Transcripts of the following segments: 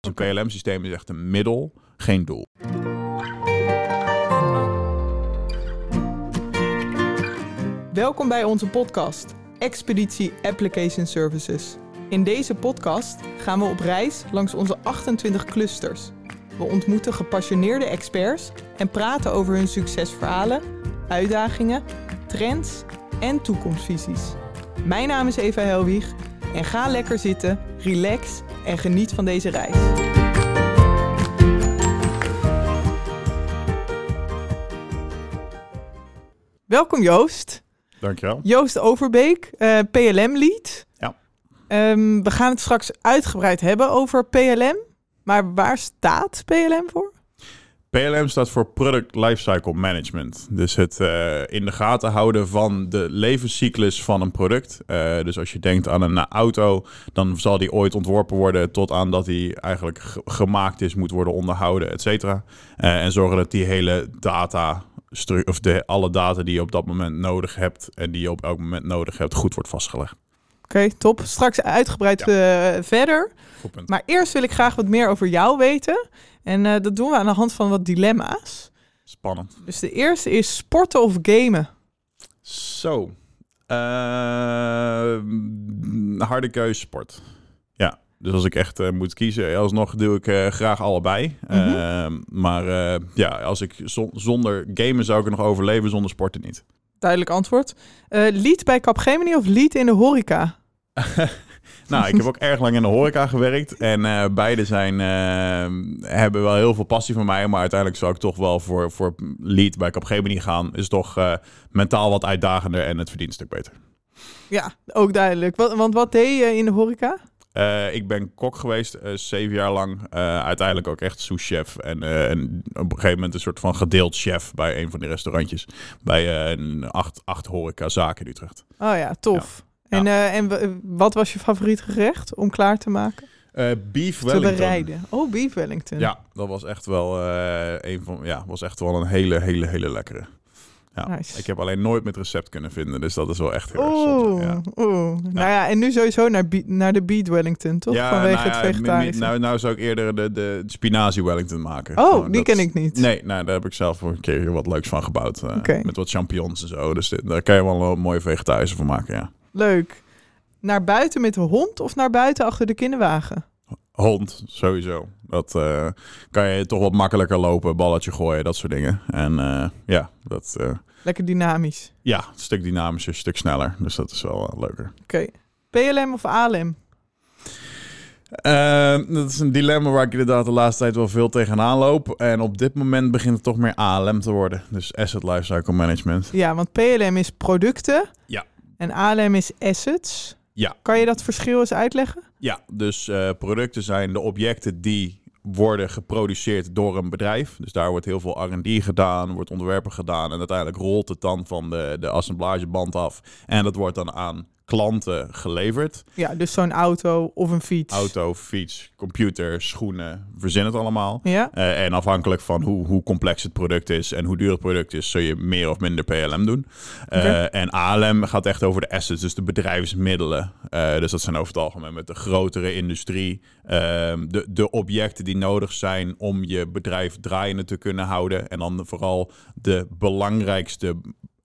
Een PLM-systeem is echt een middel, geen doel. Welkom bij onze podcast Expeditie Application Services. In deze podcast gaan we op reis langs onze 28 clusters. We ontmoeten gepassioneerde experts en praten over hun succesverhalen, uitdagingen, trends en toekomstvisies. Mijn naam is Eva Helwig en ga lekker zitten, relax en geniet van deze reis. Welkom Joost. Dankjewel. Joost Overbeek, eh, PLM-lead. Ja. Ehm, we gaan het straks uitgebreid hebben over PLM. Maar waar staat PLM voor? PLM staat voor Product Lifecycle Management. Dus het uh, in de gaten houden van de levenscyclus van een product. Uh, dus als je denkt aan een auto, dan zal die ooit ontworpen worden tot aan dat die eigenlijk gemaakt is, moet worden onderhouden, et cetera. Uh, en zorgen dat die hele data, of de, alle data die je op dat moment nodig hebt en die je op elk moment nodig hebt, goed wordt vastgelegd. Oké, okay, top. Straks uitgebreid ja. verder. Maar eerst wil ik graag wat meer over jou weten. En uh, dat doen we aan de hand van wat dilemma's. Spannend. Dus de eerste is sporten of gamen? Zo. Uh, harde keuze sport. Ja. Dus als ik echt uh, moet kiezen, alsnog doe ik graag allebei. Mm -hmm. maar ja, als ik zonder gamen zou ik er nog overleven, zonder sporten niet. Duidelijk antwoord. lead bij Capgemini of lead in de horeca? Nou, ik heb ook erg lang in de horeca gewerkt. En uh, beide zijn, uh, hebben wel heel veel passie voor mij. Maar uiteindelijk zou ik toch wel voor, voor lead bij Capgemini gaan. Is toch uh, mentaal wat uitdagender en het verdient een stuk beter. Ja, ook duidelijk. Want, want wat deed je in de horeca? Uh, ik ben kok geweest, uh, zeven jaar lang. Uh, uiteindelijk ook echt souschef. En, en, op een gegeven moment een soort van gedeeld chef bij een van die restaurantjes. Bij een acht, acht horecazaken in Utrecht. Oh ja, tof. Ja. En, uh, en wat was je favoriet gerecht om klaar te maken? Uh, beef Wellington. Te bereiden. Oh, beef Wellington. Ja, dat was echt wel uh, een van, ja, was echt wel een hele, hele, hele lekkere. Ja. Nice. Ik heb alleen nooit met recept kunnen vinden, dus dat is wel echt heel erg zonde. Ja. Oeh. Ja. Nou ja, en nu sowieso naar, naar de Beef Wellington, toch? Ja, Vanwege nou het vegetarische. Nou, nou zou ik eerder de, de spinazie Wellington maken. Oh, Gewoon, die ken ik niet. Nee, nou, daar heb ik zelf een keer wat leuks van gebouwd. Uh, okay. Met wat champignons en zo. Dus dit, daar kan je wel een mooie vegetarische van maken, ja. Leuk. Naar buiten met de hond of naar buiten achter de kinderwagen? Hond, sowieso. Dat uh, kan je toch wat makkelijker lopen, balletje gooien, dat soort dingen. En uh, ja, dat... Uh, Lekker dynamisch. Ja, een stuk dynamischer, een stuk sneller. Dus dat is wel leuker. Oké. Okay. PLM of ALM? dat is een dilemma waar ik inderdaad de laatste tijd wel veel tegenaan loop. En op dit moment begint het toch meer ALM te worden. Dus Asset Lifecycle Management. Ja, want PLM is producten. Ja. En ALM is assets. Ja. Kan je dat verschil eens uitleggen? Ja, dus uh, producten zijn de objecten die worden geproduceerd door een bedrijf. Dus daar wordt heel veel R&D gedaan, wordt ontwerpen gedaan en uiteindelijk rolt het dan van de, de assemblageband af en dat wordt dan aan klanten geleverd. Ja, dus zo'n auto of een fiets. Auto, fiets, computer, schoenen, verzin het allemaal. Ja. Uh, en afhankelijk van hoe, hoe complex het product is en hoe duur het product is, zul je meer of minder PLM doen. Uh, okay. En ALM gaat echt over de assets, dus de bedrijfsmiddelen. Uh, dus dat zijn over het algemeen met de grotere industrie. Ehm, de, de objecten die nodig zijn om je bedrijf draaiende te kunnen houden. En dan vooral de belangrijkste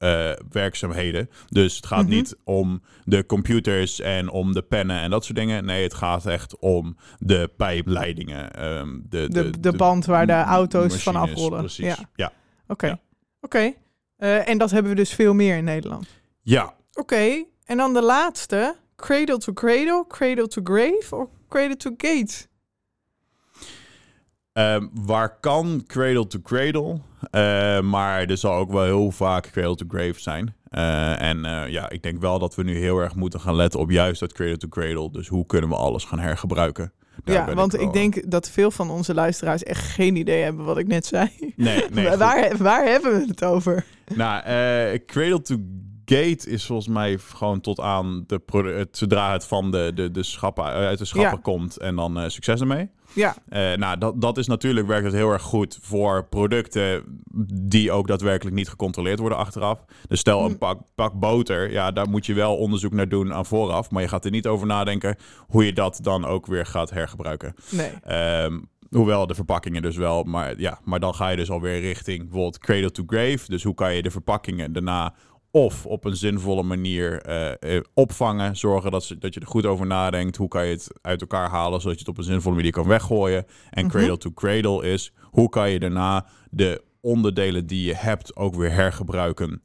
uh, werkzaamheden. Dus het gaat mm -hmm. niet om de computers en om de pennen en dat soort dingen. Nee, het gaat echt om de pijpleidingen. Um, de, de, de, de, band waar de auto's van afrollen. Precies, ja. ja. Oké, ja. oké. Okay. Uh, en dat hebben we dus veel meer in Nederland. Ja. Oké, okay. en dan de laatste. Cradle to cradle, cradle to grave of cradle to gate? Um, waar kan cradle to cradle, uh, maar er zal ook wel heel vaak cradle to grave zijn. Uh, en uh, ja, ik denk wel dat we nu heel erg moeten gaan letten op juist dat cradle to cradle. Dus hoe kunnen we alles gaan hergebruiken? Daar ja, want ik, ik, denk dat veel van onze luisteraars echt geen idee hebben wat ik net zei. Nee, nee. waar, waar hebben we het over? Nou, cradle to gate is volgens mij gewoon tot aan de zodra het van de, de, de schappen uit de schappen ja. komt en dan succes ermee. Ja. Uh, nou, dat, dat is natuurlijk werkt het heel erg goed voor producten die ook daadwerkelijk niet gecontroleerd worden achteraf. Dus stel een mm. pak, pak boter, ja, daar moet je wel onderzoek naar doen aan vooraf. Maar je gaat er niet over nadenken hoe je dat dan ook weer gaat hergebruiken. Nee. Um, Hoewel de verpakkingen dus wel, maar ja, maar dan ga je dus alweer richting bijvoorbeeld cradle to grave. Dus hoe kan je de verpakkingen daarna of op een zinvolle manier uh, opvangen, zorgen dat, ze, dat je er goed over nadenkt. Hoe kan je het uit elkaar halen zodat je het op een zinvolle manier kan weggooien. En mhm. cradle to cradle is hoe kan je daarna de onderdelen die je hebt ook weer hergebruiken.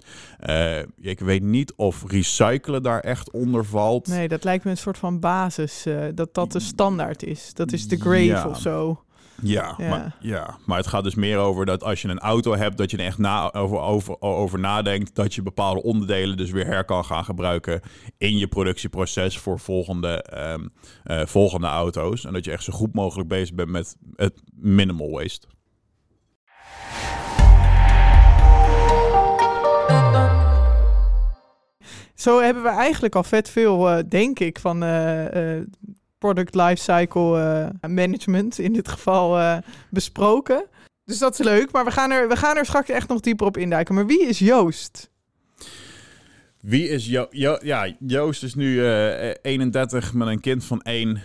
Uh, ik weet niet of recyclen daar echt onder valt. Nee, dat lijkt me een soort van basis, dat dat de standaard is. Dat is de grave of zo. Ja, Maar, ja, maar het gaat dus meer over dat als je een auto hebt, dat je er echt na, over, over, over nadenkt dat je bepaalde onderdelen dus weer her kan gaan gebruiken in je productieproces voor volgende, um, uh, volgende auto's. En dat je echt zo goed mogelijk bezig bent met het minimal waste. Zo hebben we eigenlijk al vet veel, uh, denk ik, van uh, product lifecycle uh, management in dit geval uh, besproken. Dus dat is leuk, maar we gaan, er, we gaan er straks echt nog dieper op induiken. Maar wie is Joost? Wie is jo jo ja, Joost is nu uh, eh, 31 met een kind van 1.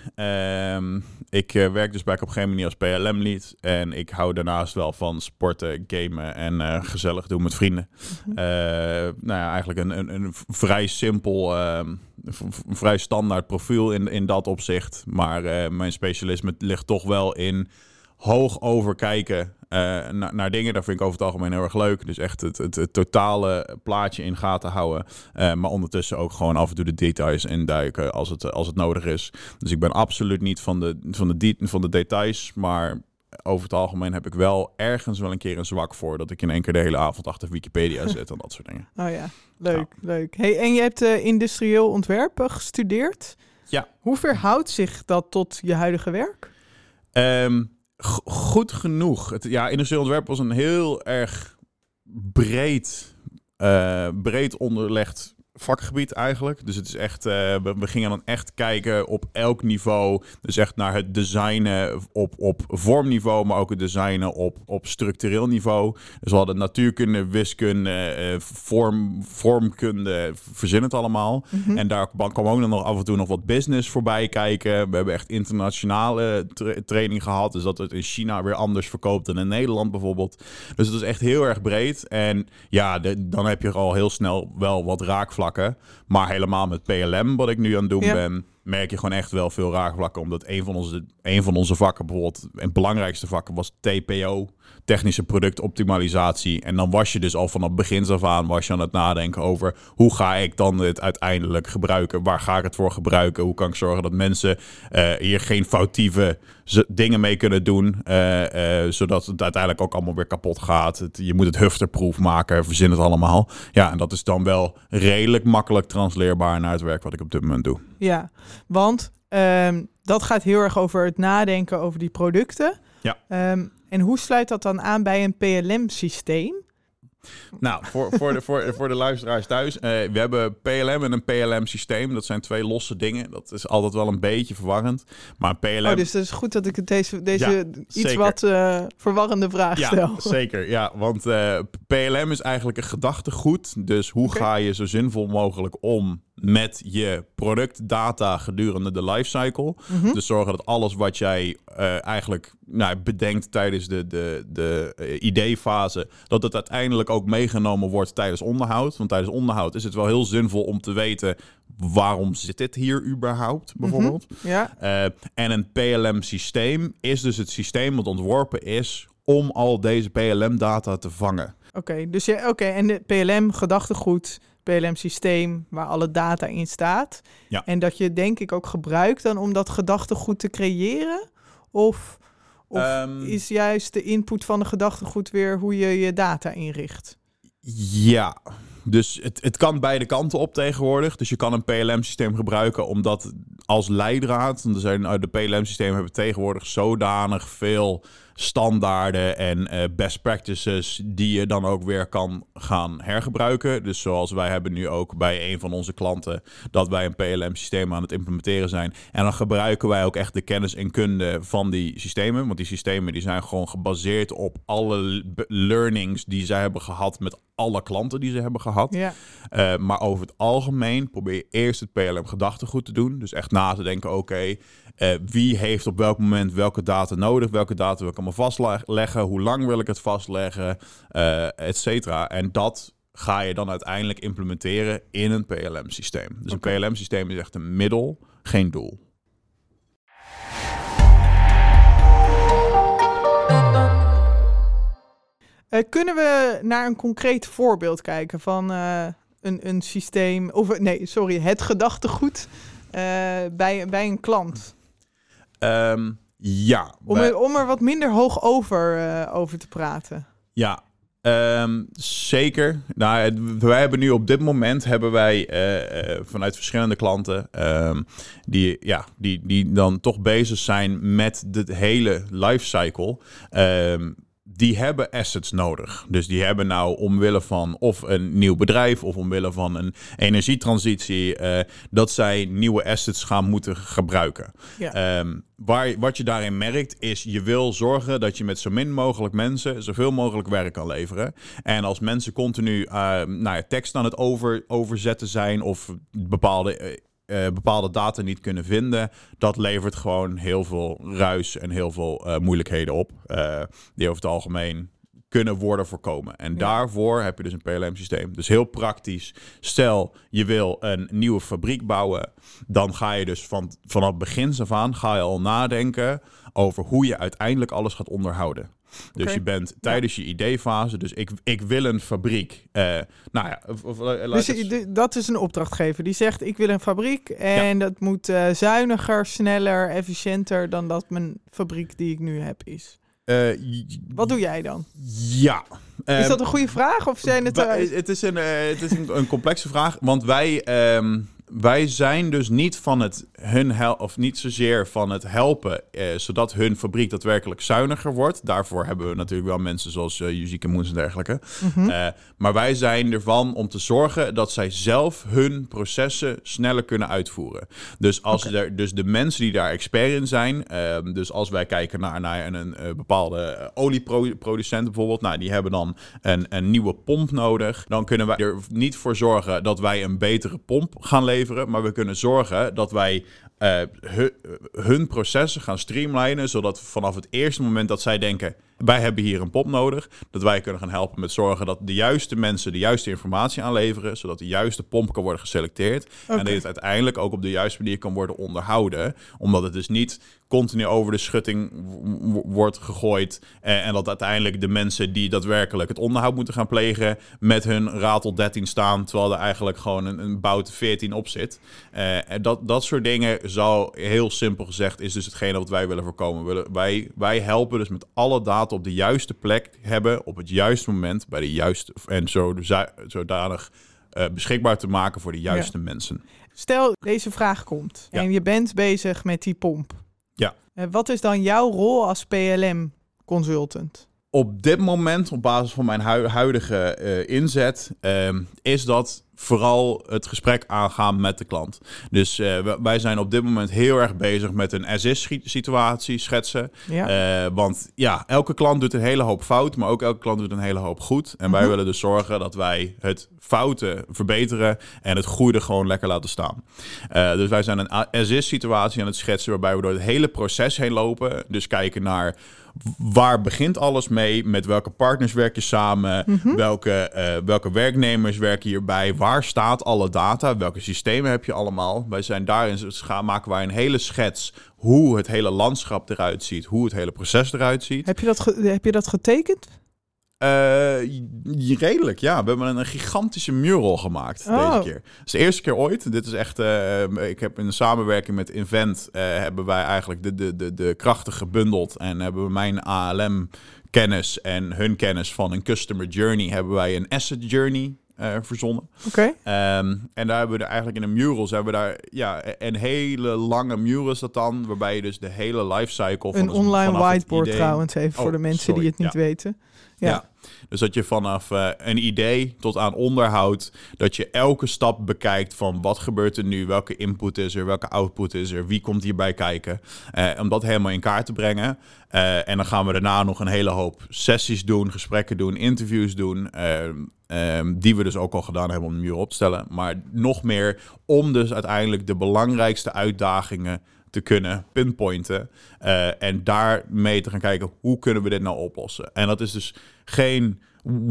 Um, ik uh, werk dus bij op geen manier als PLM-lead. En ik hou daarnaast wel van sporten, gamen en uh, gezellig doen met vrienden. Mhm. nou ja, eigenlijk een, een, een vrij simpel, ehm, vrij standaard profiel in, in dat opzicht. Maar mijn specialisme ligt toch wel in hoog overkijken uh, naar, dingen. Dat vind ik over het algemeen heel erg leuk. Dus echt het, het, totale plaatje in gaten houden. Uh, maar ondertussen ook gewoon af en toe de details induiken als het, als het nodig is. Dus ik ben absoluut niet van de, van de, van de details. Maar over het algemeen heb ik wel ergens wel een keer een zwak voor. Dat ik in één keer de hele avond achter Wikipedia zit en dat soort dingen. Oh ja, leuk, leuk. Hey, en je hebt uh, industrieel ontwerpen gestudeerd. Ja. Hoe verhoudt zich dat tot je huidige werk? Um, goed genoeg. Het, ja, industrieel ontwerp was een heel erg breed, uh, breed onderlegd vakgebied eigenlijk. Dus het is echt, uh, we, we, gingen dan echt kijken op elk niveau. Dus echt naar het designen op, op vormniveau, maar ook het designen op, op structureel niveau. Dus we hadden natuurkunde, wiskunde, uh, vorm, vormkunde, verzin het allemaal. Mhm. En daar kwam ook nog af en toe nog wat business voorbij kijken. We hebben echt internationale training gehad. Dus dat het in China weer anders verkoopt dan in Nederland bijvoorbeeld. Dus het is echt heel erg breed. En ja, de, dan heb je al heel snel wel wat raakvlakken maar helemaal met PLM, wat ik nu aan het doen ben, merk je gewoon echt wel veel raakvlakken. Omdat een van onze, een van onze vakken, bijvoorbeeld, een belangrijkste vakken was TPO, technische productoptimalisatie. En dan was je dus al vanaf begins af aan was je aan het nadenken over hoe ga ik dan het uiteindelijk gebruiken? Waar ga ik het voor gebruiken? Hoe kan ik zorgen dat mensen uh, hier geen foutieve dingen mee kunnen doen, uh, uh, zodat het uiteindelijk ook allemaal weer kapot gaat. Het, je moet het hufterproof maken, verzin het allemaal. Ja, en dat is dan wel redelijk makkelijk transleerbaar naar het werk wat ik op dit moment doe. Ja, want um, dat gaat heel erg over het nadenken over die producten. Ja. Um, en hoe sluit dat dan aan bij een PLM-systeem? Nou, voor, voor, de, voor, voor de luisteraars thuis. Uh, we hebben PLM en een PLM-systeem. Dat zijn twee losse dingen. Dat is altijd wel een beetje verwarrend. Maar PLM... Oh, dus het is goed dat ik deze, deze iets wat uh, verwarrende vraag ja, stel. Zeker, ja. Want uh, eh, PLM is eigenlijk een gedachtegoed. Dus hoe ga je zo zinvol mogelijk om met je productdata gedurende de lifecycle. Mm Dus zorgen dat alles wat jij uh, eigenlijk nou, bedenkt tijdens de, de, de uh, ideefase, dat het uiteindelijk ook meegenomen wordt tijdens onderhoud. Want tijdens onderhoud is het wel heel zinvol om te weten waarom zit dit hier überhaupt, mhm. bijvoorbeeld. ja. Uh, en een PLM-systeem is dus het systeem wat ontworpen is om al deze PLM-data te vangen. Oké, dus ja, oké, en de PLM-gedachtegoed PLM-systeem waar alle data in staat. Ja. En dat je denk ik ook gebruikt dan om dat gedachtegoed te creëren? Of, of ehm, is juist de input van de gedachtegoed weer hoe je je data inricht? Ja, dus het, het kan beide kanten op tegenwoordig. Dus je kan een PLM-systeem gebruiken omdat als leidraad, want er zijn, de PLM-systemen hebben tegenwoordig zodanig veel standaarden en eh, best practices die je dan ook weer kan gaan hergebruiken. Dus zoals wij hebben nu ook bij een van onze klanten dat wij een PLM-systeem aan het implementeren zijn. En dan gebruiken wij ook echt de kennis en kunde van die systemen. Want die systemen die zijn gewoon gebaseerd op alle learnings die zij hebben gehad met alle klanten die ze hebben gehad. Ja. Uh, maar over het algemeen probeer je eerst het PLM gedachtegoed te doen. Dus echt na te denken, oké, uh, wie heeft op welk moment welke data nodig? Welke data wil ik allemaal vastleggen? Hoe lang wil ik het vastleggen? Uh, et cetera. En dat ga je dan uiteindelijk implementeren in een PLM-systeem. Dus okay. een PLM-systeem is echt een middel, geen doel. Uh, kunnen we naar een concreet voorbeeld kijken van uh, een, een systeem, of nee, sorry, het gedachtegoed uh, bij, bij een klant? Um, ja. Om, er, om er wat minder hoog over, over te praten. Ja, Um, zeker. Nou, wij hebben nu op dit moment hebben wij uh, vanuit verschillende klanten um, die, ja, die, die dan toch bezig zijn met de hele lifecycle. Um, die hebben assets nodig. Dus die hebben nou omwille van of een nieuw bedrijf of omwille van een energietransitie, uh, dat zij nieuwe assets gaan moeten gebruiken. Ja. Um, waar, wat je daarin merkt is, je wil zorgen dat je met zo min mogelijk mensen zoveel mogelijk werk kan leveren. En als mensen continu uh, nou ja, tekst aan het over, overzetten zijn of bepaalde uh, uh, bepaalde data niet kunnen vinden, dat levert gewoon heel veel ruis en heel veel uh, moeilijkheden op. Uh, die over het algemeen kunnen worden voorkomen. En ja. daarvoor heb je dus een PLM-systeem. Dus heel praktisch. Stel, je wil een nieuwe fabriek bouwen. Dan ga je dus van, vanaf begin af aan ga je al nadenken over hoe je uiteindelijk alles gaat onderhouden. Dus okay. je bent tijdens ja. je ideefase, dus ik, ik wil een fabriek. Uh, nou ja, of, of, dus dat is een opdrachtgever die zegt: Ik wil een fabriek en ja. dat moet uh, zuiniger, sneller, efficiënter dan dat mijn fabriek die ik nu heb is. Uh, Wat doe jij dan? Ja. Is dat een goede vraag of zijn het? Het is een, het is een, een complexe vraag, want wij. Um, wij zijn dus niet van het hun hel of niet zozeer van het helpen, eh, zodat hun fabriek daadwerkelijk zuiniger wordt. Daarvoor hebben we natuurlijk wel mensen zoals uh, Yuzieke Moens en dergelijke. Mm -hmm. uh, maar wij zijn ervan om te zorgen dat zij zelf hun processen sneller kunnen uitvoeren. Dus als okay. er, dus de mensen die daar expert in zijn, uh, dus als wij kijken naar, naar een, een, een bepaalde olieproducent bijvoorbeeld, nou die hebben dan een, een nieuwe pomp nodig, dan kunnen wij er niet voor zorgen dat wij een betere pomp gaan leveren, maar we kunnen zorgen dat wij uh, hun, hun processen gaan streamlinen, zodat vanaf het eerste moment dat zij denken, wij hebben hier een pop nodig, dat wij kunnen gaan helpen met zorgen dat de juiste mensen de juiste informatie aanleveren, zodat de juiste pomp kan worden geselecteerd okay. en dat het uiteindelijk ook op de juiste manier kan worden onderhouden, omdat het dus niet continu over de schutting wordt gegooid en, en, dat uiteindelijk de mensen die daadwerkelijk het onderhoud moeten gaan plegen met hun ratel 13 staan, terwijl er eigenlijk gewoon een, een bout 14 op zit. Uh, dat, dat soort dingen zou heel simpel gezegd is dus hetgene wat wij willen voorkomen. Wij, wij helpen dus met alle data op de juiste plek hebben, op het juiste moment, bij de juiste en zo, zodanig uh, beschikbaar te maken voor de juiste ja. mensen. Stel, deze vraag komt ja. en je bent bezig met die pomp. Ja. Uh, wat is dan jouw rol als PLM-consultant? Op dit moment, op basis van mijn hu huidige uh, inzet, is dat vooral het gesprek aangaan met de klant. Dus uh, wij zijn op dit moment heel erg bezig met een as-is-situatie schetsen. Ja. Uh, want ja, elke klant doet een hele hoop fout, maar ook elke klant doet een hele hoop goed. En wij -huh. willen dus zorgen dat wij het fouten verbeteren en het goede gewoon lekker laten staan. Uh, dus wij zijn een as-is-situatie aan het schetsen waarbij we door het hele proces heen lopen. Dus kijken naar waar begint alles mee? Met welke partners werk je samen? Mm -hmm. welke, uh, welke werknemers werken hierbij? Waar staat alle data? Welke systemen heb je allemaal? Wij zijn daarin maken wij een hele schets hoe het hele landschap eruit ziet, hoe het hele proces eruit ziet. Heb je dat, heb je dat getekend? Uh, redelijk, ja. We hebben een gigantische mural gemaakt oh. deze keer. Het is de eerste keer ooit. Dit is echt... Uh, ik heb in samenwerking met Invent... Uh, hebben wij eigenlijk de, de, de, de krachten gebundeld. En hebben we mijn ALM kennis en hun kennis van een customer journey... hebben wij een asset journey eh, verzonnen. Oké. Ehm, en daar hebben we er eigenlijk in een murals hebben we daar ja, een hele lange mural is dat dan, waarbij je dus de hele lifecycle van Een online whiteboard idee- trouwens, even voor Oh, de mensen sorry, die het niet ja. weten. Ja. Dus dat je vanaf eh, een idee tot aan onderhoud, dat je elke stap bekijkt van wat gebeurt er nu, welke input is er, welke output is er, wie komt hierbij kijken. Eh, om dat helemaal in kaart te brengen. Eh, en dan gaan we daarna nog een hele hoop sessies doen, gesprekken doen, interviews doen. ehm, die we dus ook al gedaan hebben om de muur op te stellen. Maar nog meer om dus uiteindelijk de belangrijkste uitdagingen te kunnen pinpointen. eh, en daarmee te gaan kijken hoe kunnen we dit nou oplossen. En dat is dus geen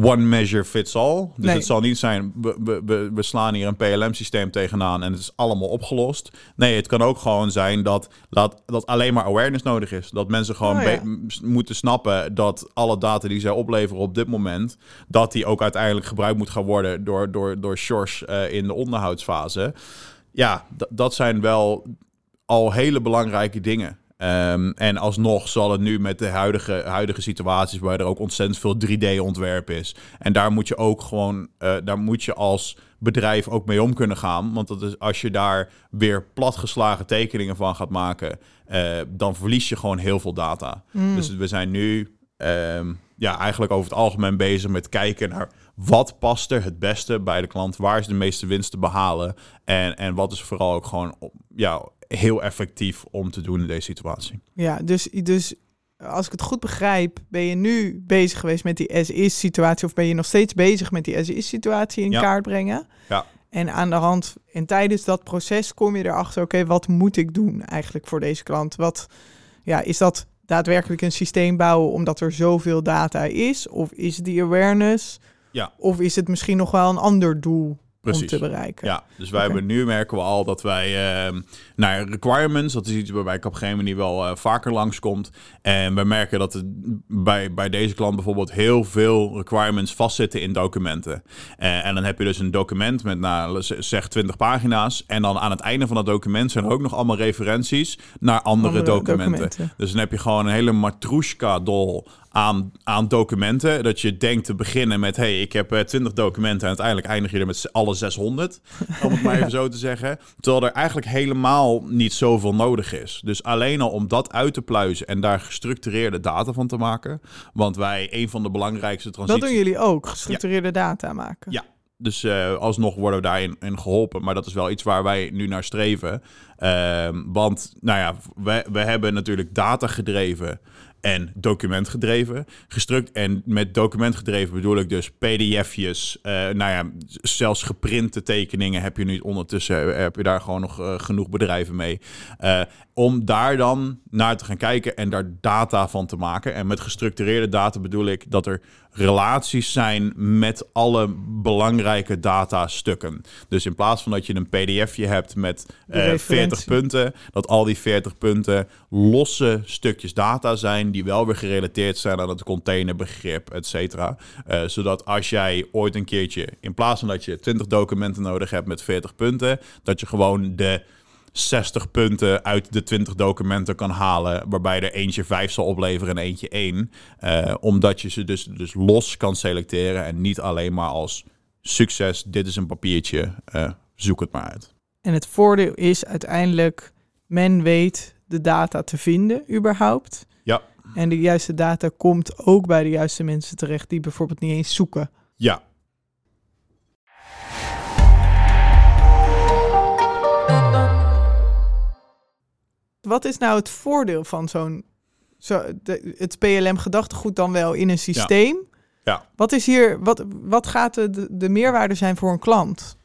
one measure fits all. Dus Nee. het zal niet zijn, we, we, we, slaan hier een PLM-systeem tegenaan en het is allemaal opgelost. Nee, het kan ook gewoon zijn dat, dat, dat alleen maar awareness nodig is. Dat mensen gewoon Oh, ja. moeten snappen dat alle data die zij opleveren op dit moment, dat die ook uiteindelijk gebruikt moet gaan worden door, door, door Sjors eh, in de onderhoudsfase. Ja, dat zijn wel al hele belangrijke dingen. Ehm, en alsnog zal het nu met de huidige, huidige situaties, waar er ook ontzettend veel 3D-ontwerp is. En daar moet je ook gewoon, eh, daar moet je als bedrijf ook mee om kunnen gaan. Want dat is, als je daar weer platgeslagen tekeningen van gaat maken, eh, dan verlies je gewoon heel veel data. Mm. Dus we zijn nu ehm, ja, eigenlijk over het algemeen bezig met kijken naar wat past er het beste bij de klant, waar is de meeste winst te behalen en, en wat is vooral ook gewoon ja, heel effectief om te doen in deze situatie. Ja, dus, dus als ik het goed begrijp, ben je nu bezig geweest met die as-is-situatie... of ben je nog steeds bezig met die as-is-situatie in Ja. kaart brengen? Ja. En aan de hand, en tijdens dat proces kom je erachter... oké, wat moet ik doen eigenlijk voor deze klant? Wat, ja, is dat daadwerkelijk een systeem bouwen omdat er zoveel data is? Of is die awareness? Ja. Of is het misschien nog wel een ander doel om Precies. te bereiken? Ja, dus wij hebben nu merken we al dat wij ehm naar requirements, dat is iets waarbij ik op een gegeven moment wel eh, vaker langskomt. En we merken dat het bij, bij deze klant bijvoorbeeld heel veel requirements vastzitten in documenten. Eh, en dan heb je dus een document met nou, zeg 20 pagina's. En dan aan het einde van dat document zijn er ook nog allemaal referenties naar andere, Andere documenten. documenten. Dus dan heb je gewoon een hele matroeska-dol aan, aan documenten. Dat je denkt te beginnen met... hey, ik heb eh, 20 documenten... en uiteindelijk eindig je er met z'n- alle 600. Om het maar even zo te zeggen. Terwijl er eigenlijk helemaal niet zoveel nodig is. Dus alleen al om dat uit te pluizen... en daar gestructureerde data van te maken. Want wij, een van de belangrijkste Dat transities... doen jullie ook, gestructureerde data maken. Ja. Dus eh, alsnog worden we daarin in geholpen. Maar dat is wel iets waar wij nu naar streven. Ehm, want, nou ja, we, we hebben natuurlijk data gedreven en document gedreven. Gestruct en met document gedreven bedoel ik dus pdf'jes. eh nou ja, zelfs geprinte tekeningen heb je nu ondertussen. eh, Heb je daar gewoon nog eh, genoeg bedrijven mee. Om daar dan naar te gaan kijken en daar data van te maken. En met gestructureerde data bedoel ik dat er relaties zijn met alle belangrijke datastukken. Dus in plaats van dat je een pdfje hebt met De eh 40 referentie. punten, dat al die 40 punten losse stukjes data zijn die wel weer gerelateerd zijn aan het containerbegrip, et cetera. Eh, zodat als jij ooit een keertje, in plaats van dat je 20 documenten nodig hebt met 40 punten, dat je gewoon de 60 punten uit de 20 documenten kan halen, waarbij er eentje 5 zal opleveren en eentje 1. Eh, omdat je ze dus, dus los kan selecteren en niet alleen maar als succes, dit is een papiertje, eh, zoek het maar uit. En het voordeel is uiteindelijk, men weet de data te vinden überhaupt. Ja. En de juiste data komt ook bij de juiste mensen terecht die bijvoorbeeld niet eens zoeken. Ja, Wat is nou het voordeel van zo'n zo, de- het PLM gedachtegoed dan wel in een systeem? Ja. Wat is hier, wat, wat gaat de, de, de meerwaarde zijn voor een klant?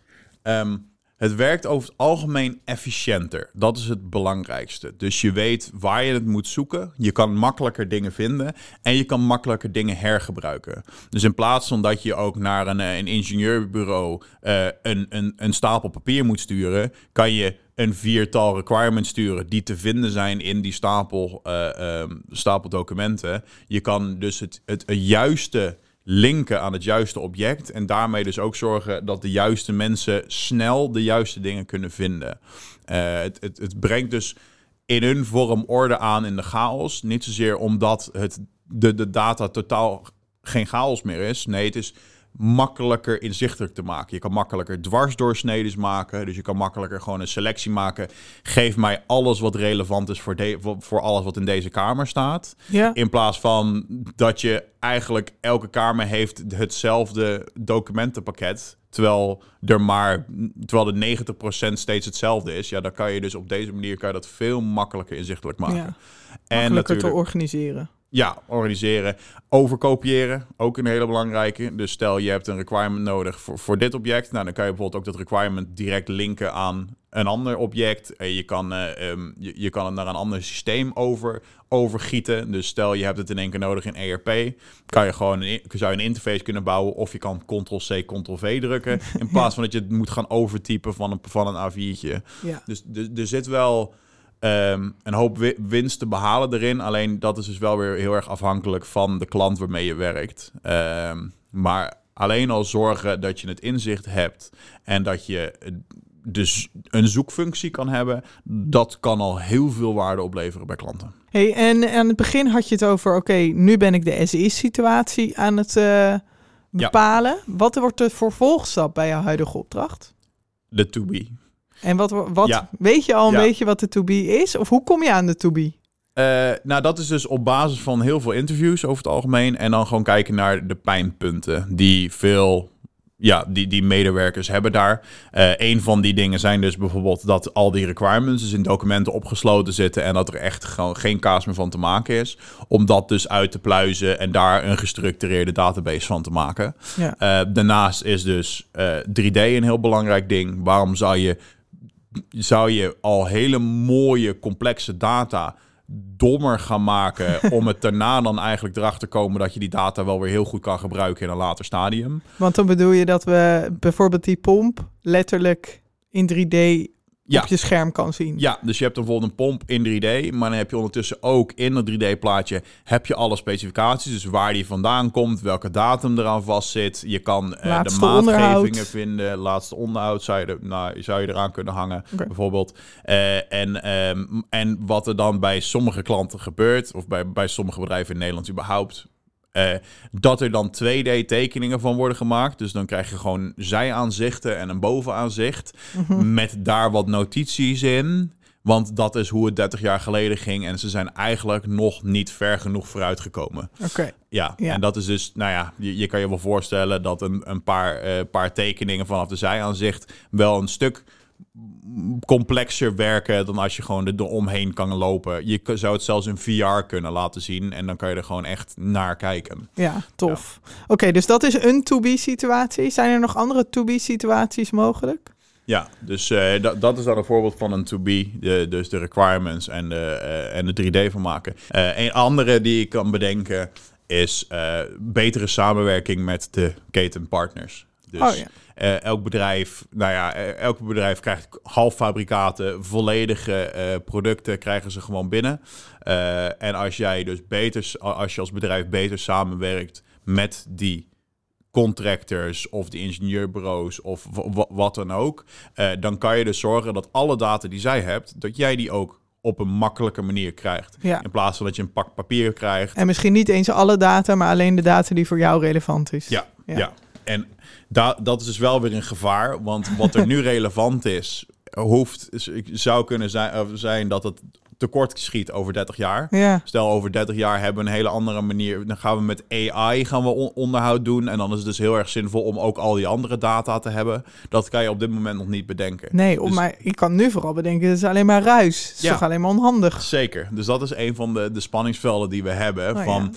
Ehm, het werkt over het algemeen efficiënter. Dat is het belangrijkste. Dus je weet waar je het moet zoeken. Je kan makkelijker dingen vinden. En je kan makkelijker dingen hergebruiken. Dus in plaats van dat je ook naar een, eh, een ingenieurbureau eh, een, een, een stapel papier moet sturen, kan je een viertal requirements sturen die te vinden zijn in die stapel, eh, ehm, stapel documenten. Je kan dus het, het, het juiste linken aan het juiste object. En daarmee dus ook zorgen dat de juiste mensen snel de juiste dingen kunnen vinden. Eh, het, het, het brengt dus in hun vorm orde aan in de chaos. Niet zozeer omdat het, de, de data totaal geen chaos meer is. Nee, het is makkelijker inzichtelijk te maken. Je kan makkelijker dwarsdoorsneden maken. Dus je kan makkelijker gewoon een selectie maken. Geef mij alles wat relevant is voor, de, voor, alles wat in deze kamer staat. Ja. In plaats van dat je eigenlijk elke kamer heeft hetzelfde documentenpakket. Terwijl er maar terwijl de 90% steeds hetzelfde is. Ja, dan kan je dus op deze manier kan je dat veel makkelijker inzichtelijk maken. Ja. en Makkelijker te organiseren. Ja, organiseren. Overkopiëren, ook een hele belangrijke. Dus stel je hebt een requirement nodig voor, voor dit object. Nou, dan kan je bijvoorbeeld ook dat requirement direct linken aan een ander object. En je kan, eh, ehm, je, je kan het naar een ander systeem over, overgieten. Dus stel je hebt het in één keer nodig in ERP. Kan je gewoon een, zou je een interface kunnen bouwen. Of je kan Ctrl-C, Ctrl-V drukken. In plaats van dat je het moet gaan overtypen van een, van een A4'tje. Ja. Dus er, er zit wel ehm, een hoop wi- winst te behalen erin. Alleen dat is dus wel weer heel erg afhankelijk van de klant waarmee je werkt. Ehm, maar alleen al zorgen dat je het inzicht hebt en dat je eh, dus een zoekfunctie kan hebben, dat kan al heel veel waarde opleveren bij klanten. Hey, en aan het begin had je het over, oké, nu ben ik de SI-situatie aan het eh, bepalen. Wat wordt de vervolgstap bij jouw huidige opdracht? De to be. En wat, wat Ja. weet je al een Ja. beetje wat de to-be is? Of hoe kom je aan de to-be? Eh, nou, dat is dus op basis van heel veel interviews over het algemeen. En dan gewoon kijken naar de pijnpunten die veel. Ja, die, die medewerkers hebben daar. Eh een van die dingen zijn dus bijvoorbeeld dat al die requirements dus in documenten opgesloten zitten en dat er echt gewoon geen kaas meer van te maken is. Om dat dus uit te pluizen en daar een gestructureerde database van te maken. Ja. Eh, daarnaast is dus eh, 3D een heel belangrijk ding. Waarom zou je, zou je al hele mooie, complexe data dommer gaan maken... om het daarna dan eigenlijk erachter te komen... dat je die data wel weer heel goed kan gebruiken in een later stadium? Want dan bedoel je dat we bijvoorbeeld die pomp letterlijk in 3D Ja. op je scherm kan zien. Ja, dus je hebt bijvoorbeeld een pomp in 3D... maar dan heb je ondertussen ook in dat 3D-plaatje... heb je alle specificaties, dus waar die vandaan komt... welke datum eraan vastzit. Je kan eh, de maatgevingen onderhoud. vinden. Laatste onderhoud zou je, er, nou, zou je eraan kunnen hangen, bijvoorbeeld. Eh, en, ehm, en wat er dan bij sommige klanten gebeurt... of bij, bij sommige bedrijven in Nederland überhaupt... eh, dat er dan 2D-tekeningen van worden gemaakt. Dus dan krijg je gewoon zijaanzichten en een bovenaanzicht. Mhm. Met daar wat notities in. Want dat is hoe het 30 jaar geleden ging. En ze zijn eigenlijk nog niet ver genoeg vooruitgekomen. Oké. Ja, Ja. en dat is dus, nou ja, je, je kan je wel voorstellen dat een, een paar, eh, paar tekeningen vanaf de zijaanzicht wel een stuk complexer werken dan als je gewoon er omheen kan lopen. Je zou het zelfs in VR kunnen laten zien en dan kan je er gewoon echt naar kijken. Ja, tof. Oké, dus dat is een to-be-situatie. Zijn er nog andere to-be-situaties mogelijk? Ja, dus eh, dat, dat is dan een voorbeeld van een to-be. De, dus de requirements en de, eh, en de 3D van maken. Eh, een andere die ik kan bedenken is betere samenwerking met de ketenpartners. Dus Oh ja. Eh, elk bedrijf, nou ja, eh, elk bedrijf krijgt halffabrikaten, volledige eh, producten krijgen ze gewoon binnen. En als jij dus beter, als je als bedrijf beter samenwerkt met die contractors of de ingenieurbureaus of wa- wa- wat dan ook, dan kan je dus zorgen dat alle data die zij hebt, dat jij die ook op een makkelijke manier krijgt. Ja. In plaats van dat je een pak papier krijgt. En misschien niet eens alle data, maar alleen de data die voor jou relevant is. Ja, Ja. ja. En da dat is dus wel weer een gevaar, want wat er nu relevant is, hoeft, zou kunnen zijn, zijn dat het tekort schiet over 30 jaar. Ja. Stel, over 30 jaar hebben we een hele andere manier. Dan gaan we met AI gaan we on- onderhoud doen. En dan is het dus heel erg zinvol om ook al die andere data te hebben. Dat kan je op dit moment nog niet bedenken. Nee, Dus- maar ik kan nu vooral bedenken, het is alleen maar ruis. Het is Ja. toch alleen maar onhandig. Zeker. Dus dat is een van de, de spanningsvelden die we hebben. Van,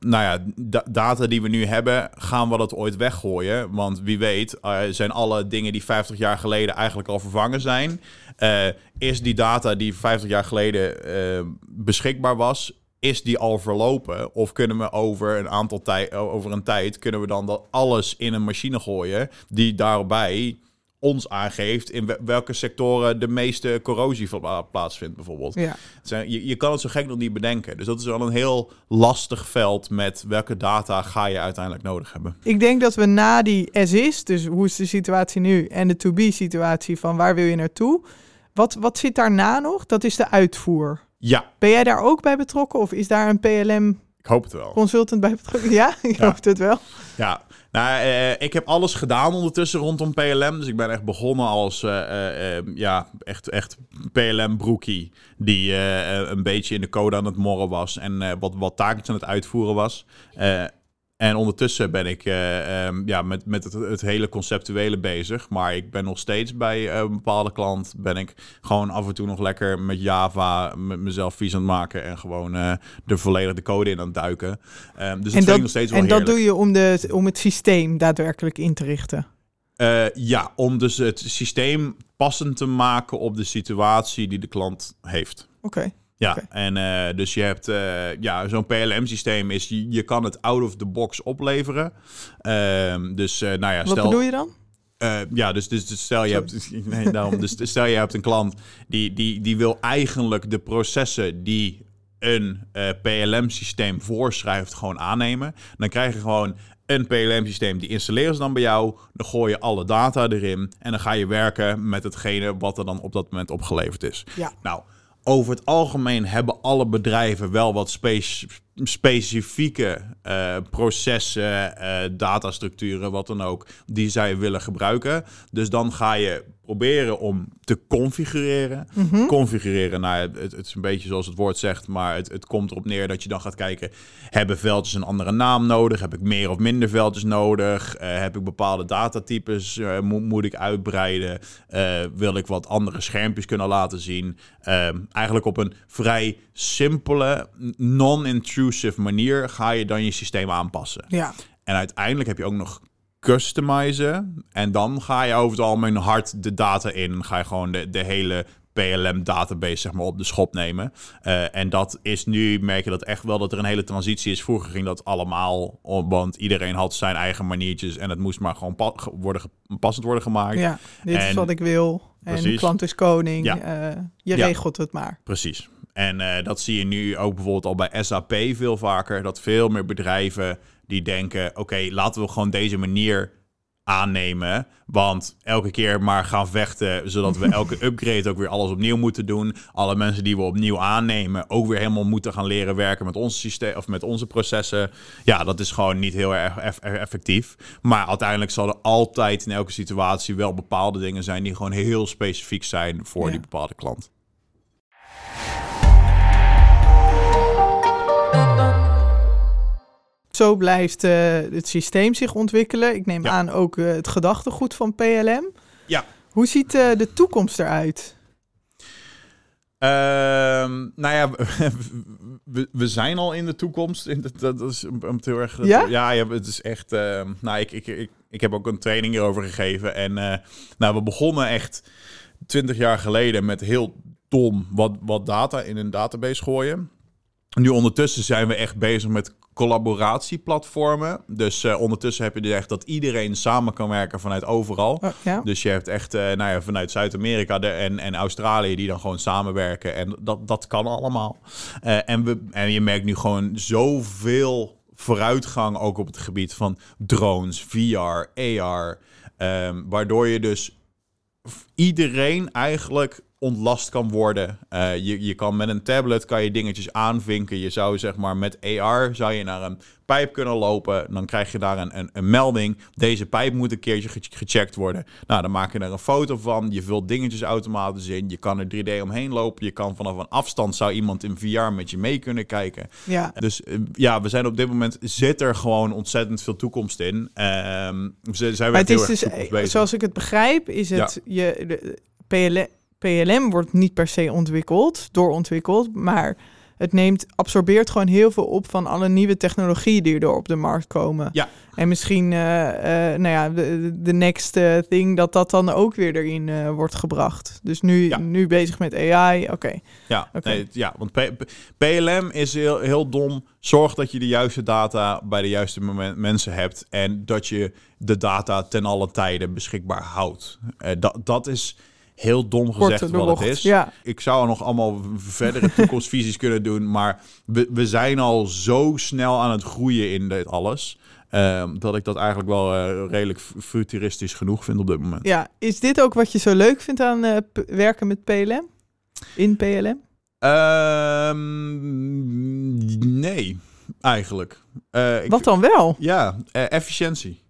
nou ja, da- data die we nu hebben, gaan we dat ooit weggooien? Want wie weet, eh, zijn alle dingen die 50 jaar geleden eigenlijk al vervangen zijn. Eh, is die data die 50 jaar geleden eh, beschikbaar was, is die al verlopen? Of kunnen we over een aantal tijd, over een tijd, kunnen we dan dat alles in een machine gooien die daarbij ons aangeeft in we- welke sectoren de meeste corrosie pla- plaatsvindt bijvoorbeeld. Ja. Je, je kan het zo gek nog niet bedenken. Dus dat is wel een heel lastig veld met welke data ga je uiteindelijk nodig hebben. Ik denk dat we na die as is, dus hoe is de situatie nu, en de to-be situatie van waar wil je naartoe, wat, wat zit daarna nog? Dat is de uitvoer. Ja, Ben jij daar ook bij betrokken of is daar een PLM ik hoop het wel. consultant bij betrokken? Ja, ik Ja. hoop het wel. Ja, Nou, eh, ik heb alles gedaan ondertussen rondom PLM. Dus ik ben echt begonnen als eh, ja, echt, echt PLM-broekie. Die een beetje in de code aan het morren was. En wat, wat taakjes aan het uitvoeren was. En ondertussen ben ik eh, ehm, ja, met, met het, het hele conceptuele bezig. Maar ik ben nog steeds bij eh, een bepaalde klant. Ben ik gewoon af en toe nog lekker met Java met mezelf vies aan het maken. En gewoon eh er volledig de code in aan het duiken. Ehm, dus dat en ik nog steeds wel en dat doe je om, de, om het systeem daadwerkelijk in te richten. Ja, om dus het systeem passend te maken op de situatie die de klant heeft. Oké. Ja, en eh, dus je hebt eh, ja, zo'n PLM-systeem is je, je kan het out of the box opleveren. Ehm, dus eh, nou ja, Wat stel. bedoel je dan? Ja, dus, dus, dus stel je hebt, nee, daarom, dus stel je hebt een klant die, die, die wil eigenlijk de processen die een PLM-systeem voorschrijft gewoon aannemen. Dan krijg je gewoon een PLM-systeem, die installeren ze dan bij jou. Dan gooi je alle data erin en dan ga je werken met hetgene wat er dan op dat moment opgeleverd is. Ja. Nou, over het algemeen hebben alle bedrijven wel wat spe- specifieke eh, processen, eh, datastructuren, wat dan ook, die zij willen gebruiken. Dus dan ga je proberen om te configureren. Configureren, nou, het, het is een beetje zoals het woord zegt, maar het, het komt erop neer dat je dan gaat kijken, hebben veldjes een andere naam nodig? Heb ik meer of minder veldjes nodig? Eh, heb ik bepaalde datatypes? eh, moet, moet ik uitbreiden? Wil ik wat andere schermpjes kunnen laten zien? Ehm, eigenlijk op een vrij simpele, non-intrusive manier ga je dan je systeem aanpassen. Ja. En uiteindelijk heb je ook nog customizen. En dan ga je over het algemeen hard de data in. Ga je gewoon de, de hele PLM-database zeg maar, op de schop nemen. Eh, en dat is nu, merk je dat echt wel dat er een hele transitie is. Vroeger ging dat allemaal, om- want iedereen had zijn eigen maniertjes. En het moest maar gewoon pa- worden, passend worden gemaakt. ja, dit is wat ik wil. En de Precies. klant is koning. Ja. eh, je Ja. regelt het maar. Precies. En eh, dat zie je nu ook bijvoorbeeld al bij SAP veel vaker. Dat veel meer bedrijven die denken: oké, laten we gewoon deze manier aannemen. Want elke keer maar gaan vechten, zodat we elke upgrade ook weer alles opnieuw moeten doen. Alle mensen die we opnieuw aannemen, ook weer helemaal moeten gaan leren werken met ons systeem of met onze processen. Ja, dat is gewoon niet heel erg eff- effectief. Maar uiteindelijk zal er altijd in elke situatie wel bepaalde dingen zijn die gewoon heel specifiek zijn voor Ja. die bepaalde klant. Zo blijft eh, het systeem zich ontwikkelen. Ik neem Ja. aan ook eh, het gedachtegoed van PLM. Ja. Hoe ziet eh, de toekomst eruit? Ehm, nou ja, we, we zijn al in de toekomst. Dat, is om heel erg. Ja? ja, ja, het is echt. ehm, nou, ik, ik, ik, ik heb ook een training hierover gegeven. En nou, we begonnen echt 20 jaar geleden met heel dom wat, wat data in een database gooien. Nu ondertussen zijn we echt bezig met collaboratieplatformen. Dus eh, ondertussen heb je dus echt dat iedereen samen kan werken vanuit overal. Oh, ja? Dus je hebt echt eh, nou ja, vanuit Zuid-Amerika de- en, en Australië die dan gewoon samenwerken. En dat, dat kan allemaal. Eh, en, we, en je merkt nu gewoon zoveel vooruitgang ook op het gebied van drones, VR, AR. ehm, waardoor je dus iedereen eigenlijk ontlast kan worden. Eh, je, je kan met een tablet kan je dingetjes aanvinken. Je zou zeg maar met AR zou je naar een pijp kunnen lopen. Dan krijg je daar een, een, een melding. Deze pijp moet een keertje ge- gecheckt worden. Nou, dan maak je er een foto van. Je vult dingetjes automatisch in. Je kan er 3D omheen lopen. Je kan vanaf een afstand zou iemand in VR met je mee kunnen kijken. ja. Dus eh, ja, we zijn op dit moment zit er gewoon ontzettend veel toekomst in. Ehm zijn we Maar het is dus, eh, zoals ik het begrijp, is het je de, PLM, PLM wordt niet per se ontwikkeld, doorontwikkeld, maar het neemt, absorbeert gewoon heel veel op van alle nieuwe technologieën die er op de markt komen. Ja. En misschien, eh, eh, nou ja, de, de next eh, thing, dat dat dan ook weer erin wordt gebracht. Dus nu, Ja. nu bezig met AI, oké. Ja, Oké. nee, ja want P- PLM is heel, heel dom. Zorg dat je de juiste data bij de juiste moment, mensen hebt. En dat je de data ten alle tijden beschikbaar houdt. Dat, dat is heel dom gezegd Korte wat het is. ja. Ik zou nog allemaal verdere toekomstvisies kunnen doen. Maar we, we zijn al zo snel aan het groeien in dit alles. ehm, dat ik dat eigenlijk wel eh, redelijk fu- futuristisch genoeg vind op dit moment. Ja, is dit ook wat je zo leuk vindt aan eh, werken met PLM? In PLM? Ehm, nee, eigenlijk. Eh, ik- Wat dan wel? Ja, efficiëntie.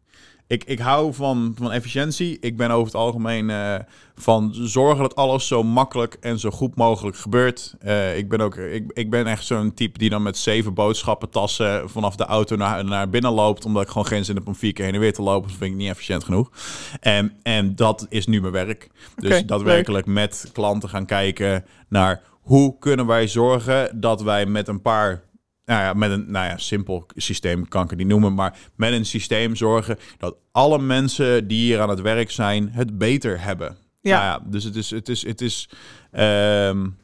Ik, ik hou van, van efficiëntie. Ik ben over het algemeen uh, van zorgen dat alles zo makkelijk en zo goed mogelijk gebeurt. Uh, ik, ben ook, ik, ik ben echt zo'n type die dan met zeven boodschappen tassen vanaf de auto naar, naar binnen loopt. Omdat ik gewoon geen zin heb om vier keer heen en weer te lopen. Dat vind ik niet efficiënt genoeg. En, en dat is nu mijn werk. Dus okay, daadwerkelijk met klanten gaan kijken naar hoe kunnen wij zorgen dat wij met een paar nou ja, met een nou ja, simpel systeem kan ik het niet noemen, maar met een systeem zorgen dat alle mensen die hier aan het werk zijn het beter hebben. Ja. Nou ja dus het is, het is, het is, um,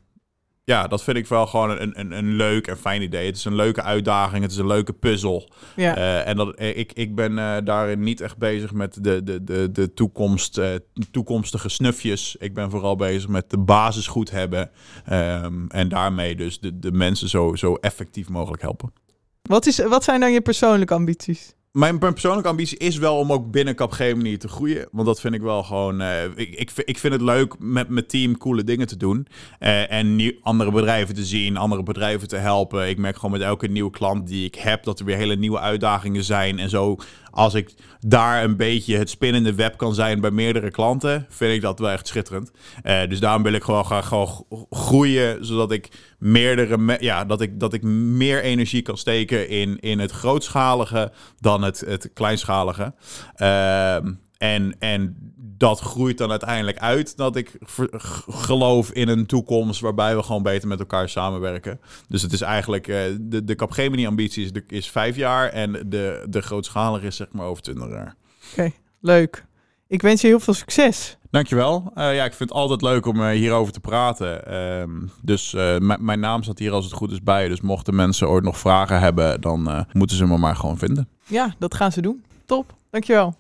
ja, dat vind ik wel gewoon een, een, een leuk en fijn idee. Het is een leuke uitdaging, het is een leuke puzzel. Ja. Uh, en dat, ik, ik ben uh, daarin niet echt bezig met de, de, de, de toekomst, uh, toekomstige snufjes. Ik ben vooral bezig met de basis goed hebben. Um, en daarmee dus de, de mensen zo, zo effectief mogelijk helpen. Wat, is, wat zijn dan je persoonlijke ambities? Mijn persoonlijke ambitie is wel om ook binnen Capgemini te groeien. Want dat vind ik wel gewoon... Uh, ik, ik, vind het leuk met mijn team coole dingen te doen. Uh, en nieuw, andere bedrijven te zien, andere bedrijven te helpen. Ik merk gewoon met elke nieuwe klant die ik heb... dat er weer hele nieuwe uitdagingen zijn. En zo als ik daar een beetje het spinnende web kan zijn bij meerdere klanten, vind ik dat wel echt schitterend. Uh, dus daarom wil ik gewoon graag gewoon groeien, zodat ik meerdere, ja, dat ik, dat ik meer energie kan steken in, in het grootschalige dan het, het kleinschalige. Uh, en, en dat groeit dan uiteindelijk uit dat ik geloof in een toekomst waarbij we gewoon beter met elkaar samenwerken. Dus het is eigenlijk, uh, de, de Capgemini-ambitie is, is vijf jaar en de, de grootschalige is zeg maar over twintig jaar. Oké, leuk. Ik wens je heel veel succes. Dankjewel. Uh, ja, ik vind het altijd leuk om uh, hierover te praten. Uh, dus mijn naam staat hier als het goed is bij. Dus mochten mensen ooit nog vragen hebben, dan moeten ze me maar gewoon vinden. Ja, dat gaan ze doen. Top. Dankjewel.